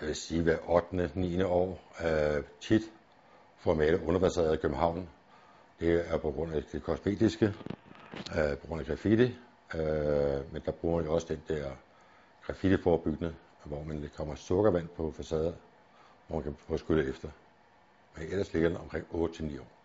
jeg vil sige, hver 8. 9. år, øh, tit for at male i København. Det er på grund af det kosmetiske, øh, på grund af graffiti, øh, men der bruger man jo også den der graffiti-forebyggende, hvor man kommer sukkervand på facader, hvor man kan få skyllet efter. Men ellers ligger den omkring 8-9 år.